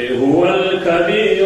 هو الكبير.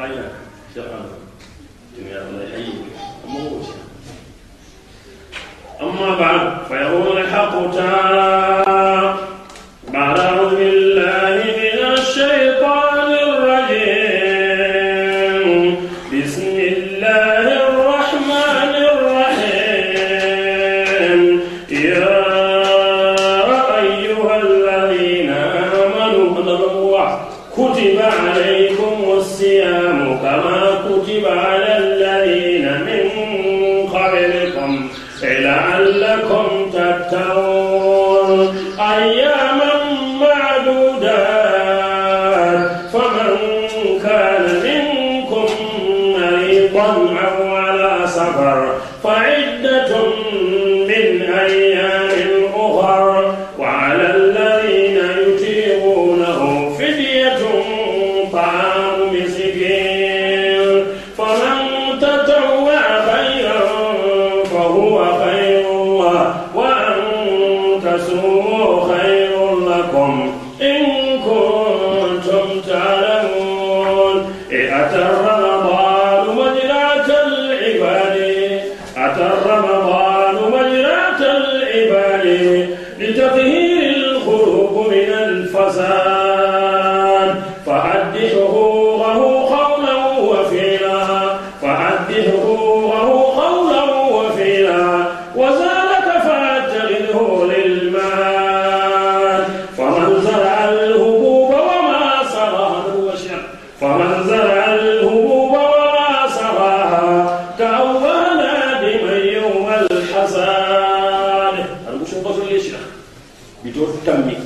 Reihe.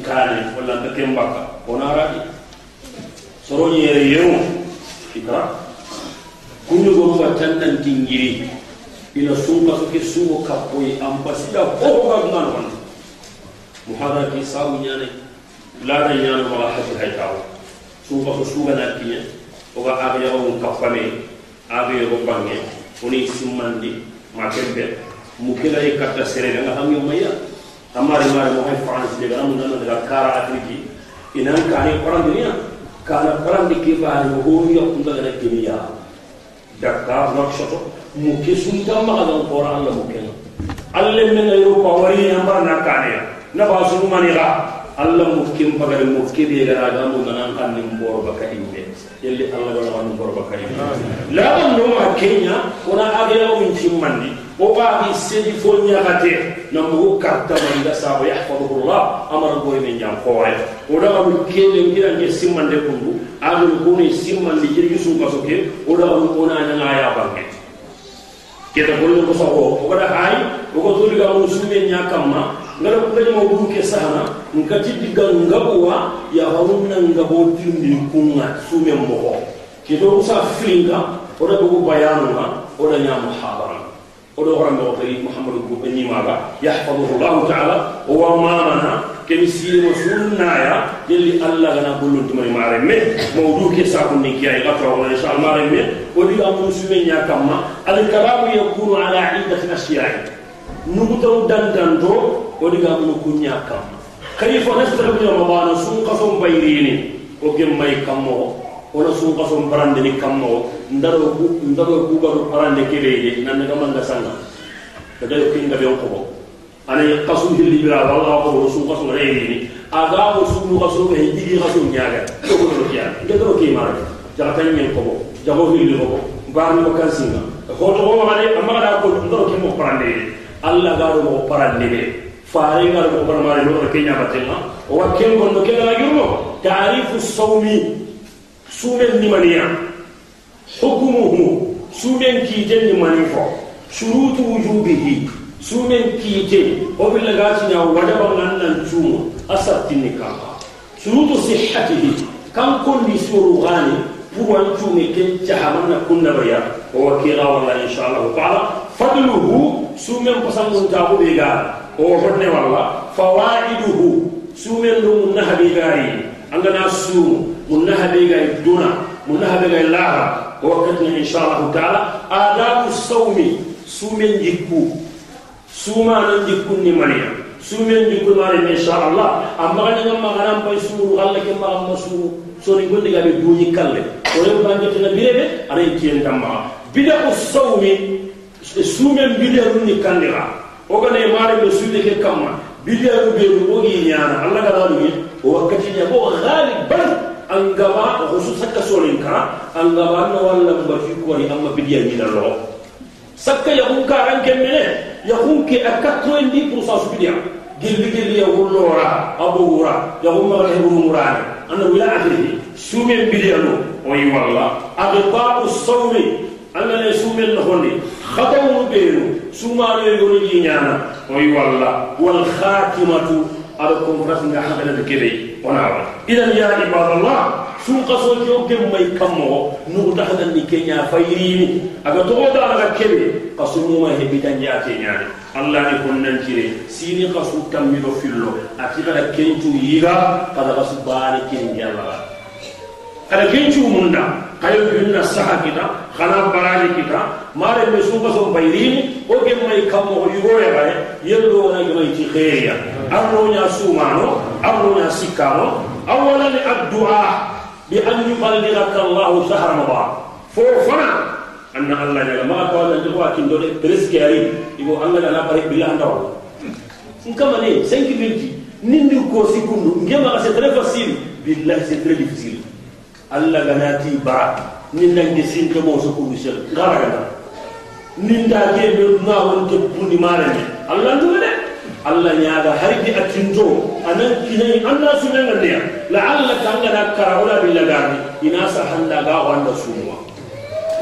كان ولا انت كم بقى هنا رأي سروني يريون فكرة كل غرفة تنن تنجري إلى سوق سوق سوق كابوي أم بسيطة هو كمان وأنا محاضرة كي سامي يعني لا يعني ولا حد هيتاو سوق سوق ناتيه oga kapame aga yago bange oni simmandi ma kembe mukela e katta serebe nga hamyo maya. Amari mari mo hay france de gamu nan daga kara afriki inan kani param dunia kana param di kibari mo ho yo kunda gana kimiya dakka nokshoto muke sunta ma ga qur'an la mukela alle men yo pawari ambar na kane na ba sunu mani ga alla mufkin pagare mufkiri gara gamu nanan kannin borobaka imɓe yelli allah gona kannu borobaka imɓe lagan noma kenya wona agela min cimmandi o waawi seedi fo ñagate namugo kartamanda saaba yahfadullah amara goye men jam kowaye. O ɗaganum keɓe giɗanje simmande kundu agel kono simmande jirgi sukaso ke o ɗaganum ona ñagaya bange. Keta golle ko sago o gaɗa hay ogo toligamu sume ñakamma ngara ko kadi mo buke ke sahana nka tiddi ya hawunna ngabo tindi kunga sumen moho kedo usa filinga oda dogo bayanu nga oda nya muhabara. Oda horan do tayi muhammadu ko benni maga yahfazuhu allah ta'ala wa mamana kem sirimo sunnaya yelli allah gana gollontimani mare me mawdu ke sakunni kiyayi gafrawona inchallah mare me odi amunu sumen ña al karamu yakunu ala idatin asiyai nugutaw dandanto o diga munu kunya kam. Kari fo nastara bi ma bana sun qaso bayrini o gem may kammo wala sun qaso barande ni kammo ndaro bu ndaro bu garu barande kebe nan ga manga sanga. Da dai kin ga biyon ko ana qaso hilli bira wala e ko sun qaso rayni aga ko sun qaso be digi qaso nyaga. To ko do kiya de do ki mar ja tan nyen ko jago hilli ko barni ko kan singa. Ko to ko ma ne amma da ko ndaro ke mo barande Allah garo mo barande ne. فارين على كبر ما يلو ركينيا بتجمع هو كيل كون بكيل أنا جرو تعريف الصومي سوم النمانيا حكمه سوم كيت النماني فا شروط وجوده سوم كيت هو بالعكس نيا وجب أن ننجوم أسرت النكاح شروط صحته كم كل سورو غاني هو أنجوم كن جهامنا كن نبيا هو كيلا والله إن شاء الله تعالى فضله سوم بسم الله تعالى o honne walla fawaiduhu. Sumen ɗo nahabi gayi angana suumu mun gayi duna mun nahaɓe gayi laara o wakkatina inchallahu taala. Adabu sawmi. Sumen jikku. Suumanan jikkunni maniya sumen jikku maren inchallah amma gani amma maganan allah ke magamma suuru soni gondigaɓe duuñi kalle. Oren bangetina bireɓe aɗa kiyen tammaa bida u sawmi. Suumen kandira. ولو بانجت نبيرة أنا يتين تما بدأ الصوم سومن بدأ روني كندرا وكان يمارين بسوده كما بدأ روني بوغي نيانا الله كذا وقتنا بو غالبا angaba khusu sakka solin ka angaba na walla ba fi ko ni amma bidiya ni da lo sakka ya hun ka ran kemene ya hun ke akka 90% su bidiya gilli gilli ya hullora abu wura ya hun ma ta huru murane anna wila akhiri sumen bidiya no oyi walla adba usawmi anna ne sumen no hondi خطو بيرو سوما ريغو ني نيانا وي والا والخاتمة أركم راس نغا حبل دكيبي وأنا اذا يا عباد الله سوم قصو جو كم ماي كمو. نو دخل ني كينيا فايرين اغا تو دا لا كيبي قصو مو ما هبي دانيا تينيا الله يكون ننتري سيني قصو تاميرو فيلو. أكيد لا كينتو ييغا. قد قصو باري كينيا الله قد كينتو مندا. Khana baraji kita mare me sunga som bayrini o ge mai kamo yugo ya bare yello na ge mai ti khairiya arno nya sumano arno nya sikano awalan addu'a bi an yuqalliraka allah shahr ramadan fo fana anna allah ya ma ko Allah ko akin do presque ari ibo allah na bare billah ndaw nkama ne 5 minutes nindi ko sikundu ngema c'est très facile billah c'est très difficile alla ganati bara nin nange sinte mo so kuru sel ngara gana nin da ke be na won ke bundi mare ne alla ndu de alla nyaaga harbi atinto anan kinai anna su men ne la alla kanga da kara wala bil lagani ina sa handa ga wanda suwa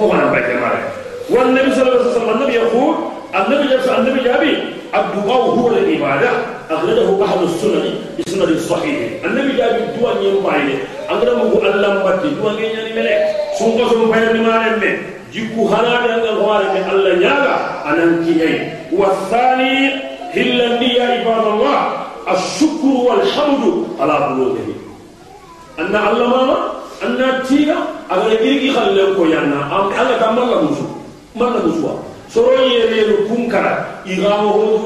ko bana ba mare wan nabi sallallahu alaihi wasallam nabi yaqul النبي جالس النبي جابي الدعاء هو العبادة أخرجه أهل السنن بسند الصحيح النبي جابي الدعاء ينبعي angara mugu allah mbatti duwa nge ñani mele. Sunko som payani maren me jikku hanaɓe angal hoare me allah ñaaga anan kiñayi wathani hillandi ya ibadallah والحمد على بلوغه أن الله ماما أن تيغا أغنى إيرغي خلل كو يانا أم ألا كمان لا مسو ما لا مسوا سوري يريد كونكرا إغام هو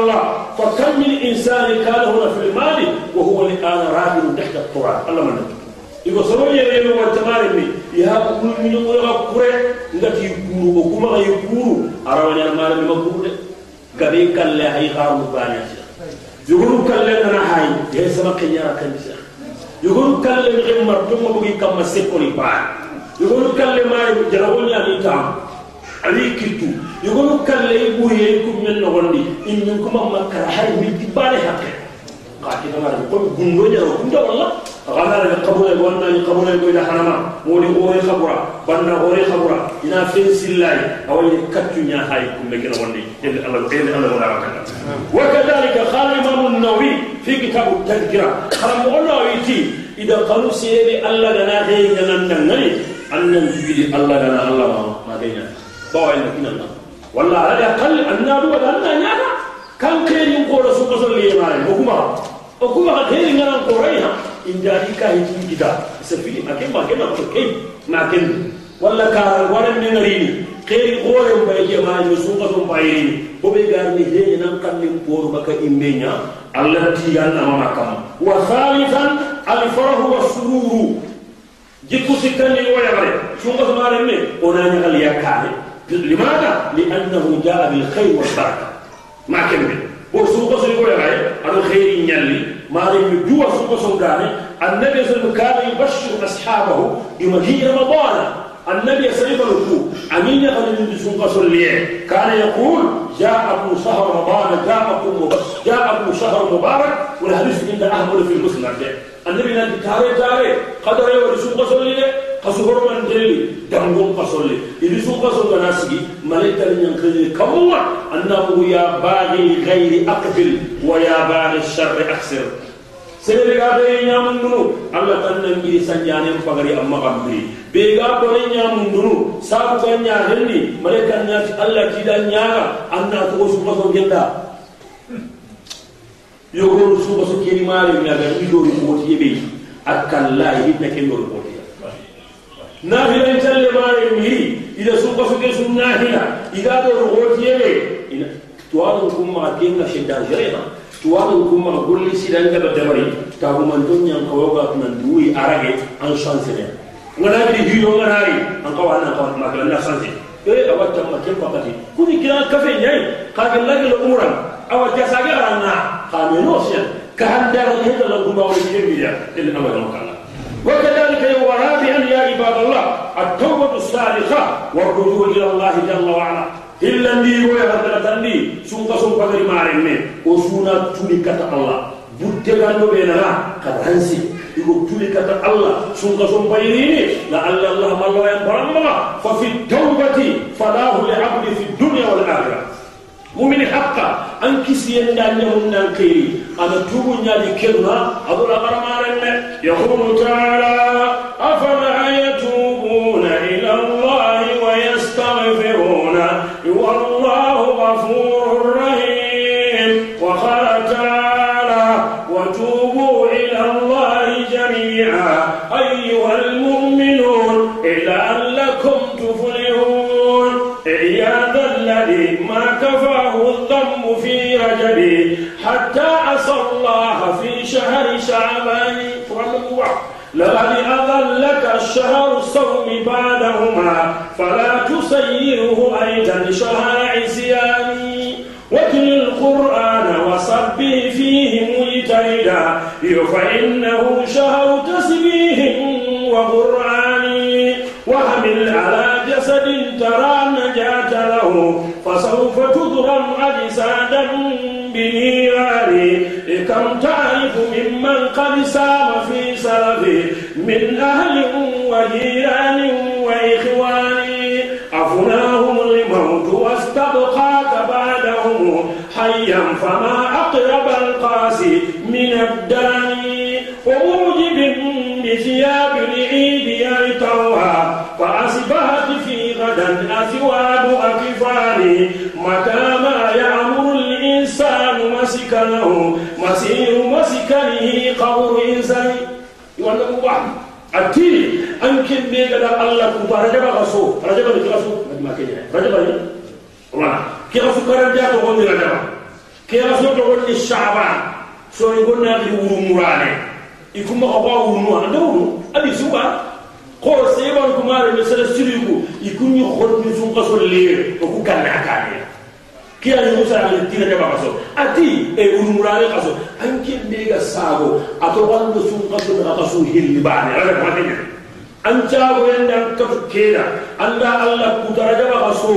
الله فكم من إنسان كان هنا في المال وهو الآن راجل تحت التراب الله من نجم iko soro yere no wantamare mi ya kulu mi no ga kure ngati kuru ko kuma ga kuru arawanya na mara mi ma kuru de gabe kalle hay bani sha yuguru kalle na hay ye sama kenyara kan sha yuguru kalle mi gemar dum mo bugi kam sepoli ba yuguru kalle mare jarawonya ni tam ali kitu. Yuguru kalle ibu ye ku men no gondi in min kuma makara hay mi tibale hakke qati na mare ko gundo nyaro gundo wallah غنى قبول وأنا قبول يقول حرما مولي غوري خبرا بنا غوري خبرا إنا فين سلاي أو يكتو نيا هاي كم لكن وندي يلي الله. يلي الله. ولا وكذا وكذلك قال الإمام النووي في كتاب التذكرة. قال النووي تي. إذا قالوا سيدي الله لنا غير لنا نغني أن نجد الله لنا. الله ما دينا بوا إن كنا الله. والله على الأقل أن kan keerin koɗo sukosol liyemaani o kuma o kuma ka heeri nganan korayna indaati ka hitin kita sa fili ma ken ma ken ako key ma ken walla ka waran ne ngarini heeri koren bay jemaani o sukoson bayirini oɓe garni heeñanan kannen porumaka imbeña allah tigalnamama kam wa halitan alfarahu wa sururu jikku sikkandi woyamare sukosomaren me ona ñagal yakkane limada li annahu jaa bilhayre walbaraka لأنه جاء بالخير والبركة ما كمل وسوق سوق يا أنا خير ينلي ما لم يجوا سوق سوداني النبي صلى الله عليه وسلم كان يبشر أصحابه بمجيء رمضان النبي صلى الله عليه وسلم أمين يقول من سوق سوليه كان يقول جاءكم شهر رمضان جاءكم جاءكم شهر مبارك والحديث عند أحمد في المسند النبي نادي تاري تاري قدر يورسو قصولي kasu horoman delli dangon kasolle idi sun kaso gana sigi malaika ni yankali kamuwa annahu ya baghi ghairi aqbil wa ya baghi sharri aksir sebe ga allah tan nan gi sanjane pagari amma kambi be ga bore nyamun dunu sabu ga nya henni allah ti dan nyaga anna to su kaso genda yogo su kaso kiri mari nyaga ido ri ko hinna kendo ko نافلا تل ما يمه إذا سوق سوق سوق نافلا إذا دور غوت يلي توان لكم ما كين نشد جريمة توان لكم ما كل سيران جب دمري تابو من دنيا كوكا من دوي أرجع عن شانسنا ونا بدي هي يوم هاري. أن كوا أنا كوا ما كنا شانس إيه أبغى تما كم فقدي كوني كنا كافي جاي. كافي لقي الأمور أبغى جساجي أنا خامنوسيا كهندر هذا لغبا ولا كبير إلا ما يمكننا وكذلك ورابعا يا عباد الله التوبة الصادقة والرجوع إلى الله جل وعلا. إلا ندي ويهدر تندي سوق سوق مارين وسونا تولي الله. بوتغانو بيننا كدانسي يقول كتا الله سوق سوق بيريني لعل الله ما الله ينبرم ففي التوبة فلاه لعبد في الدنيا والآخرة. مؤمن حقا. an kisiyen da nyahun nan kai ana tubu nyali kirna abula barmaren يقول تعالى أفلا يتوبون إلى الله ويستغفرون. والله غفور رحيم بعدهما فلا تسيره أيضا شهر عصيان واتل القرآن وصبه فيه مجتهدا. فإنه شهر تسبيه وقرآن وحمل على جسد ترى النجاة له. فسوف تضرم أجسادا بنيران. كم تعرف ممن قد سام في سلفه من أهل وجيران وإخوان E di e wurumurare kaso. An kende ga sago ato wando sun kaso daga kaso hilli bane rada ko hadinya an jago yanda an keda anda allah ku daraja ba kaso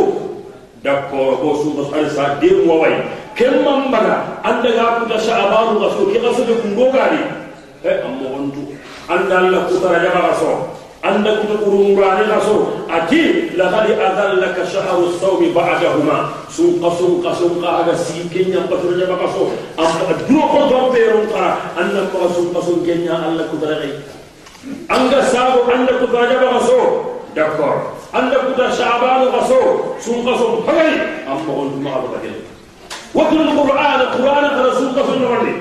dakko ko sun kaso ar sa de mo wai ken mambara anda ga ku da sha'abaru kaso ke kaso de kungo gari e eh, amma wantu anda allah ku daraja ba kaso laqad adallaka shahru sawmi ba'dahuma sunqa sunqa sunqa aga sikenya patur jaba kaso amma duro ko dombe ron kara anda ko sunqa sunkenya alla kutara kai anga sabo anda kutara jaba kaso d'accord anda kutara sha'ban kaso sunqa sun pagai amma on ma ba kai واتل القرآن القرآن قال سوق النغري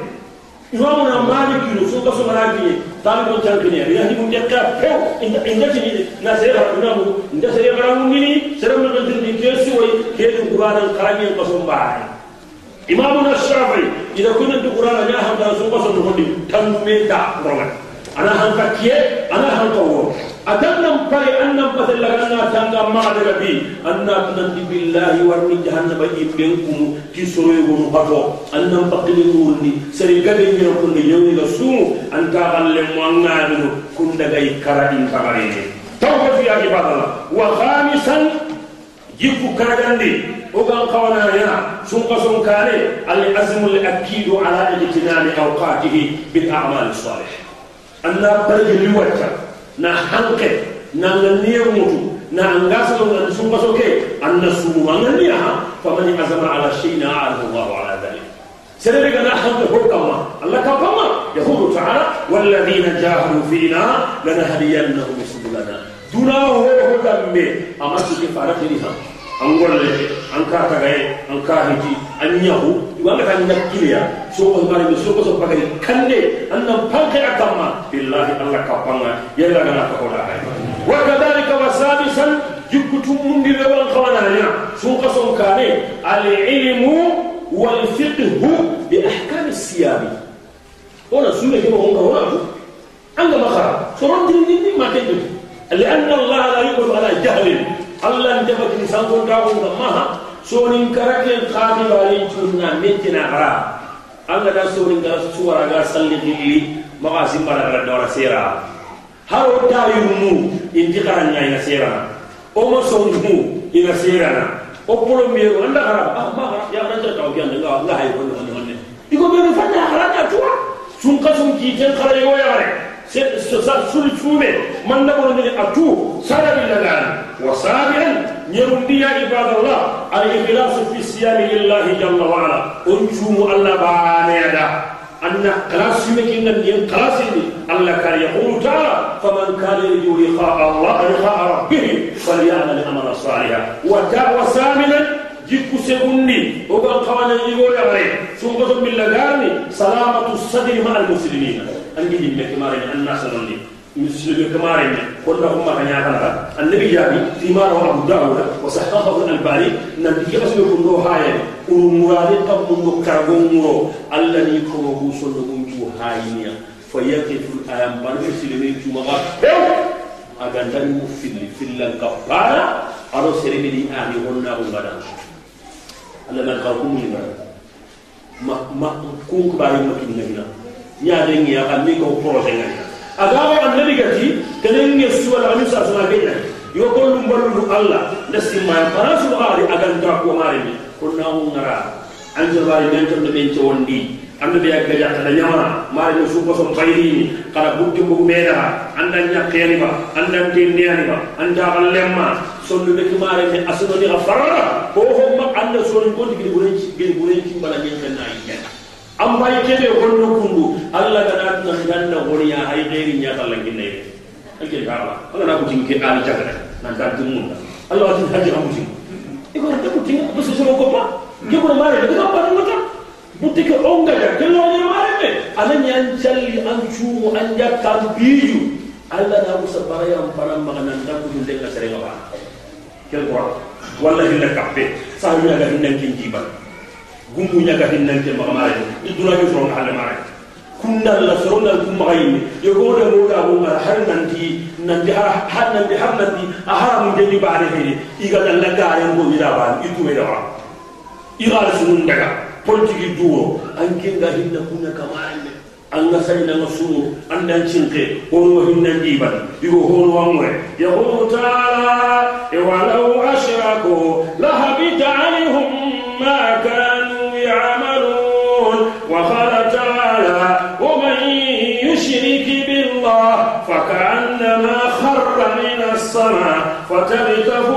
maraki tan ko tankini ya ni mun jakka pew inda inda tini na sere ba duna mu inda sere ba mu ngini sere mo don tini ke su way ke du qur'an karami ko so mbaay imamuna shafi ida kunna du qur'an ya ha da so ko so do di tan me da roga ana hanka kiye ana hanka wo أتنم فري أنم فسل لغنا سانغا ما دربي أننا تنم بالله ورني جهنم بي بينكم كي سروي غنو بطو أنم فقلي نورني سري قدي نيركم يوني لسوم أن غن لموان نابنو كن دقائي كرائن كرائن توقف في آجي الله. وخامسا يفو كرغندي وقال قوانا يا. سنقى سنكاري العزم الأكيد على اجتناب أوقاته بالأعمال الصالحة. أنا برج لوجه. Na hanke na ngania mutu na angasa na sumba soke anna sumu ngania faman azama ala shay'in a'adahu Allah ala dhalik سنبقى نحن حكما الله كفما يقول تعالى والذين جاهدوا فينا لنهدينهم سبلنا دونه هو دمي أما سكي فارقينها أنقول لك أنكا تغاي أنكا هجي أنيهو يوانا كان نكيليا سوى الماري بسوى سوى بغير كني أنم فانك أكما بالله الله كفما يلا غنا كفولا وكذلك وسادسا جكتم من دي لبن خوانا سوى سوى كاني العلم والفقه بأحكام الصيام هنا سورة كما هنا هنا عند مخرج سورة دين ما تجد لأن الله لا يقبل على جهل الله انتبه إنسان كون كاون ما سورين كرك خاتم allah njabatini sangontaxunga maha sonin karaken xaatibaren cuurna mentina xara anga da soninga suwaraga salli xilli maxa simbaragara dawara seera. Haro tayirnu inti xaranña ina seerana o ah, ma sonmu ina seerana o plombier anda xara ah maxara yaxarantataw ke andenga nga hay konne xonne xonne iko ɓenu fanna xarata tuwa. Sun ka sun kiiten xara yogo yaxare ya gare se sa sul fume man na bono ni atu sara billahi wa sabian nyerundi ya ibadallah al ikhlas fi siyam lillahi jalla wa ala on ada أن قلاس يمكن أن ينقلاس الله كان يقول تعالى فمن كان يرجو لقاء الله لقاء ربه فليعمل أمرا صالحا. وسامنا جيكو سيغني وقال قوانا يقول يا غريب سوق بالله سلامة الصدر مع المسلمين. أنجي جمع كمارين الناس نولي مسلم كمارين قلنا هم كان يعتنى النبي جابي في ما رواه أبو داود وصححه الألباني نبي يكون له هاي. ورمراد قبل مرو الذي كروه سنهم جو هاينيا. فيقف الأيام بان مسلمين جو مغا أغندان مفل فل الكفارة. أرو سرمني آني هنا غدا الله ما قالكم لي ما ما كون كباري ما ñaade ngiya xam mi ko projet ngani agawa annabi gati kenen nge suwala alim sa sala benna yo gollu mballu allah nasima farasu ari agan akan ko mari ni kunna ngara an jabari men to be ci wondi annabi ak gaja ta nyamara mari no suko som bayri kala bukki ko meda anda nyakeli ba anda ba anda lemma sondu be mari ni asno ni farara ko ho ma anda son ko digi burenci gel burenci bala na yi an bayi kebe honno kundu allah gana nan ganna woriya hay gairi nya ta langinne ake kala allah na kutin ke ali jagada nan ta mun allah watin haji amutin iko ta kutin ko so so ko pa ke ko mare de ka pa ngata butti ke onga da ke lo ne mare me. Anan yan jalli an chumu an jakka biju allah na musa barayam param maganan da kutin de ka sere ngaba kel ko wallahi la kappe sa yu ga hinan kin jiban gumbu ñaga hinnante maga mare i duraɓe soronga halle mare kundal la sorondal kum maga yimɓe yogoda moga mo ngara har nanti nanti har nanti har nanti a haramu dendi baane hede iga dalla gare ngo ida baan i tuweda wa i gare sunun daga politique duwo an kenga hinna kunya kamare me an ga sai na sunu an dan cinke hono hinnan diban igo hono wamre yaqulu ta'ala wa law ashraku la habita anhum ma kanu السماء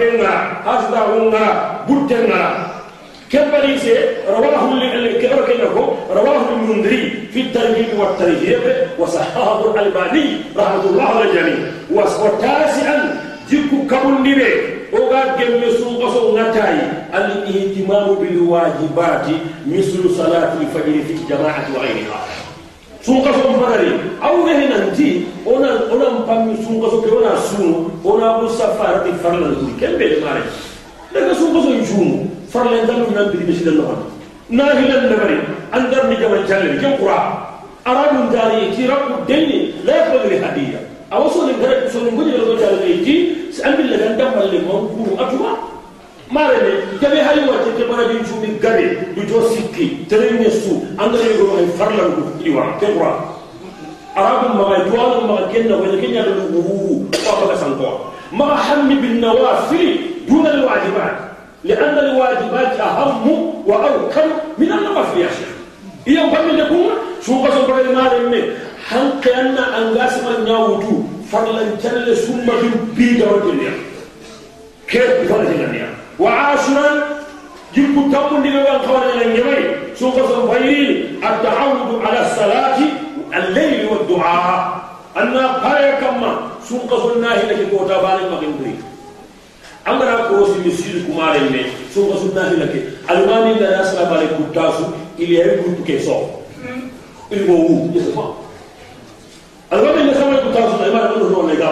إلا كبنا أصدقنا بطنا كبري سي رواه كبركنكو رواه المنذري في الترغيب والترهيب وصححه الألباني رحمة الله على الجميع. وتاسعا جيكو كابون ديبي oga gemme sun kaso ngatayi الإهتمام بالواجبات مثل صلاة الفجر في الجماعة وغيرها sunka so farari awre hinanti ona ona pammi sunka so ke ona sunu ona bu safar di farlan di kembe de mare daga sunka so junu farlan dalu nan bi bisi dal non na hilan da bari andar ni jaman jalle ke qura arabun dari ki rabbu dayni la yaqbalu li hadiya awaso ni gara so ni ngudi do jalle ti ambil la dan damal le mon ku atuma mare ne jabe hayi wacce ke bara din cumi gabe du to sikki tere nyesu andare go ay farlan du iwa ke qura arabum ma ay duwanu ma kenna wala kenya do wu ko ko ma hammi bin nawafil dun al wajibat لأن الواجبات أهم وأوكل من النوافل يا شيخ إيام فمن لكم شو قصر بغير ما رمي هل كأن أنغاس من يوتو فرلن تنل سمة بيجا وجليا كيف بفرج الدنيا وعاشرا جبت تمون دي بان خوان الانجمي سوف سنفيري التعود على الصلاة الليل والدعاء. أن قاية كما. سوف سناه لك كوتا بالي مغنبري أمرا كروسي مسير كمار اللي سوف سناه لك. ألماني لا يسرى بالي كتاسو إلي هاي كنت كيسو. إلي هو يسمع. ألماني يسمع كتاسو إما نقول نقول لك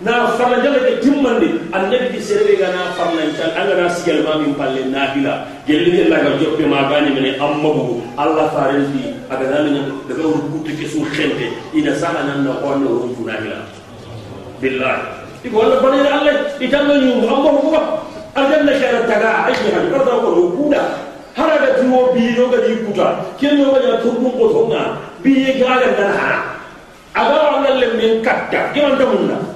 na farla jalla ke timmandi. Annabi di serbe ga na farla tan anga na sigal ma min palle nafila gelli ni la ga joppe ma gani mene amma bu allah farendi aga na min daga rubutu ke su khente ina sana nan na ko no rubu nafila billahi. Iko wala bani allah itanno ñu amma bu ba. Aljanna shara taga. Ayi ha ko ko rubuda haraga tuwo bi no ga di kuta. Kenno ga turbun ko tonga bi ga ga dan ha aga wala le min katta kiman tamunna adada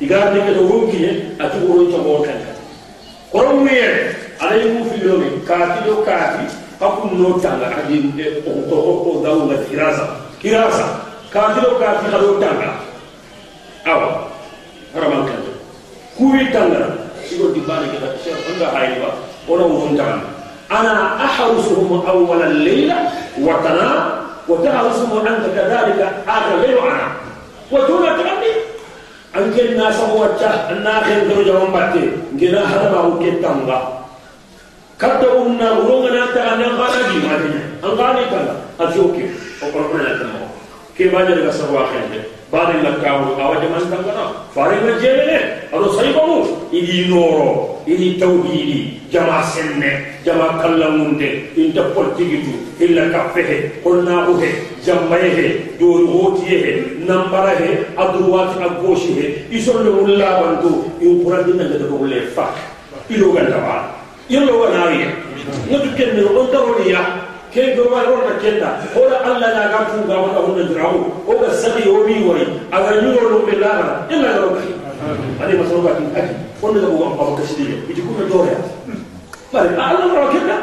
يقال لك لو ممكن أتقول أنت مو كان قوم مير على يوم في يومين كاتي لو كاتي أكون نو تانغ أجين أو أو أو داو لا كيراسا كيراسا كاتي لو كاتي خلو تانغ أو رمان كان كوي تانغ يقول دي بانك إذا شيء عند هاي الوا ولا وفن تانغ أنا أحرسهم أول الليلة وتنا وتحرسهم أنت كذلك آخر الليل وأنا وتونا تغني؟ anke na sago wacca na ken do jawon batte ngena hada ba uke tanga kadda unna uronga na ta na kana di ma ni an kana kala asoke o ko na ta kebaajariga sarwaaqeende baadin lakkaamu awajaman kankana faariga jeemene ado saybamu idi nooro idi tawhiidi jama senne jama kallamunde inta politigitu illa kaffehe honnaakuhe jammayehe doorihootiyehe nambarahe adurwaati aggoosihe isolle wullaabantu in kurandinangedagolle fa ilogandabaa iloganaariye ngatu kennero on taroniya bi wari aga nyuro no be lara illa ga roki ade maso ga tin kaji wonna ga buga ba kashi diyo iti kuma dore bari alla ro kenda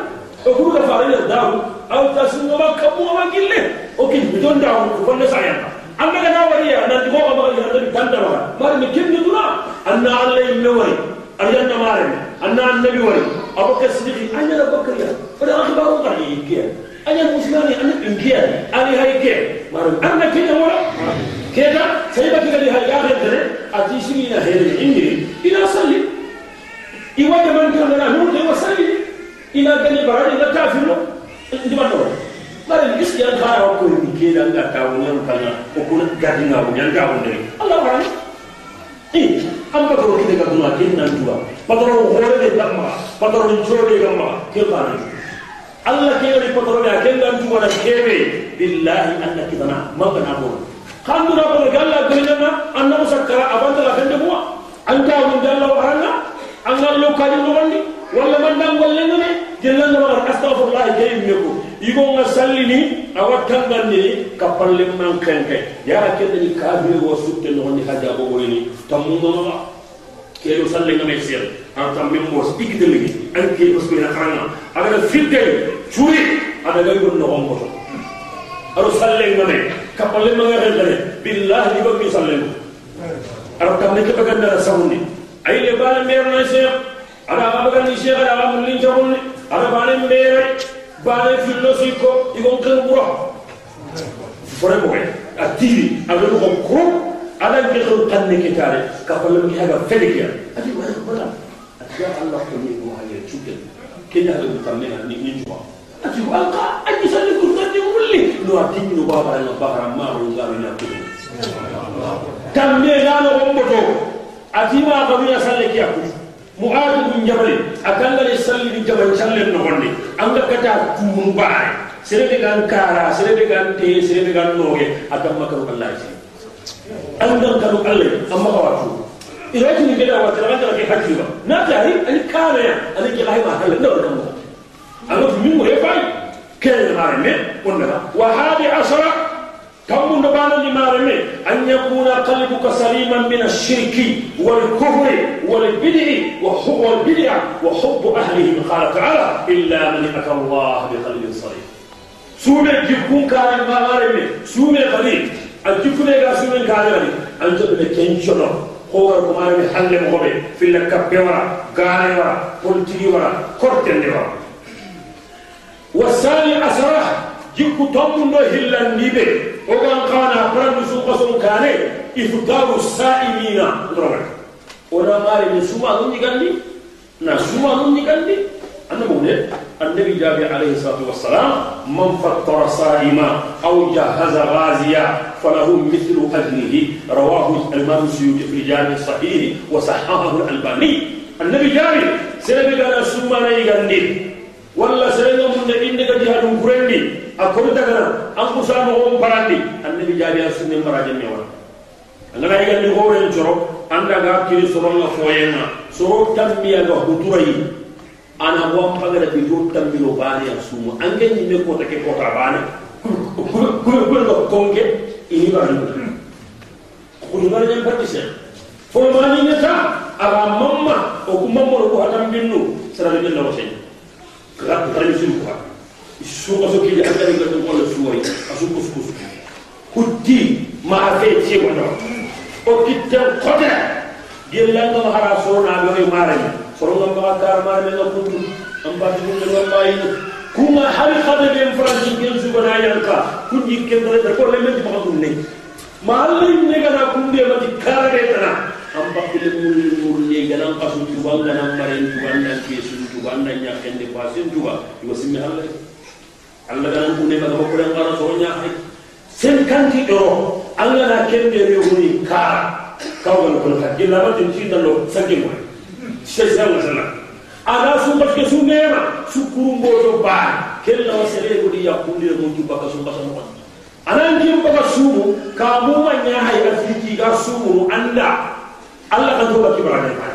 o kuma ga fare da dawo aw ta sun ma kabu ma gille o kin bi don dawo ko wonna sayan amma ga na wari ya na digo ga ba ya da tanda ba bari mi kinni dura anna alla yin wari أرجل تمارين أنا النبي ولي. أبو بكر الصديق. أنا أبو بكر يا. فلا أخي بارو قال لي كيان أنا المسلمين أنا إنكيان أنا هاي كيان مارو أنا كيان ولا. كذا سيبك إلى هاي. آخر ترى أتيشني إلى هاي. إني إلى صلي. إيوة كمان كنا نقول ده وصلي إلى كني بارو إلى كافر. لو مارو يسجى الله أو كوني كيان عندك كونيان كنا. أو كونك قديم أو كونيان كونيان الله بارو apa kalau kita ga dunga kin nan dua patoro hore de damma patoro jode gamma kirbani allah ke ri patoro ya ken nan dua na kebe billahi anna kidana magana bo kandu na bol galla dunna anna musakkara abanta la kende bua anta mun galla wa haranga angal lo kadi no walla man dangol lenene jillan no orang jeyim meko igon ga sallini awa tangandini ka palle man kenke yara kende ni kabire wo sutte nogoni haja bo woyni tammumamaga kelo salle ngame sel an tam min mos igdeligi an ke parce que na xana aga filde churi ada gay gon nogom ko aro salle ngame ka palle man ngare dare billahi ko mi salle ngame aro kam ne ke baganda sawni ay le bala mer na cheikh ada bagandi cheikh ada mulin jabul ada bala mer bale filosofi ko igon kan fore mo atiri aga ko ko ala ke ko kanne ke tare ka fallam ki haga fedeke ati wala wala ati allah ko ni ko haye chuke ke ya ga tamme ni ni juma ati walqa aji salli ko tanni mulli no ati no baba na bahara ma ro ga na ko tamme na no bomboto ati ma ko ya salli ki aku mu'adu bin jabal akalla li salli bin jabal sallen no gonde anga kata kumun baare sere de gan kara sere de gan te sere de gan noge adam makaru allah ji anga kanu allah amma kawatu irati ni gida wata ran da ke hakki ba na tari ali kala ya ali ke lahi ma kala no no alo min mo e fay kele mare me wonna wa hadi asra كم نبان لمارمي؟ أن يكون قلبك سليما من الشرك والكفر والبدع وحب والبدع وحب أهله. قال تعالى إلا من أتى الله بقلب صليم سومي جبكون كان مارمي. سومي الجفن يا سومي كان غريب أنت بكينشنو هو كمارمي حل مغبي في لك بورا غاني ورا بولتي ورا كورتين ورا والثاني أسرح جبكو تمنو هلا نيبي وغان قانا برد سوق سوق كان إفطار السائمين ضربك ولا مارمي سوما نوني غاندي نا سوما نوني غاندي أنا بقول النبي جابر عليه الصلاة والسلام من فطر صائما أو جهز غازيا فله مثل أجره رواه الإمام السيوطي في جامع الصحيح وصححه الألباني. النبي جابر سنبي walla serenga munde inde ka jihadum kurendi akorta kana an kusa no on parandi annabi jabi asunne maraje ne wala angana yiga ni hore njoro anda ga kiri soronga foyenga soro tambiya ga huturayi ana bo pagara bi do tambiro bani asumu ange ni me kota ke kota bani kuru kuru ga konge ini bani kuru ngara nyam patise fo mani ne ta aga mamma o ku mamma ko hatam binnu sara de lawo sey gran trenzura suka so kili yang ni gato kola suwai asu kus kus kutti ma fe ti wono o kitte dia langa hara so na be ni soro ngam ba kar mara me no kuntu am ba dum kuma su bana angka, kunci kendare da ko lemen ba dum ne ma halli ne gana kunde ma ti karare tana am ba ile mun mun ne gana iwa anda ñaken dépassé njuga iwa simmi allah allah ganan kune baga makkuren ngara soro ñahay cinquante euro allah na kende rewuni kara kawgal kono ka gillabatin ciidallo sakkimoy sesewa sana ana su baske su nema su kurumboto baa kella wa sereegodi ya mon jubbaka sumbasa mogon anan jim baka sumu ka mu manya hay afiki ga sumu anda. Allah kan tuba kibra ne ba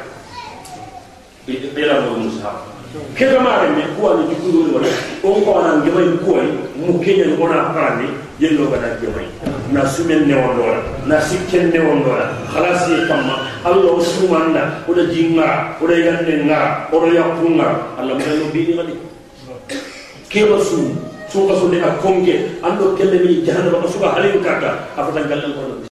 ila musa kega mareme kuwa ni jukuru ni wala onko wana ngema ikoi mukenya ni ona parani yelo bana ngema na sumen ne wondora na sikken ne wondora khalas ye kamma allah usumanda oda jinga oda yanne nga oda yakunga allah mo bini ngadi kema su su ka sunne ka konge ando kelle ni jahanna ka suka halin kaka afata galle ko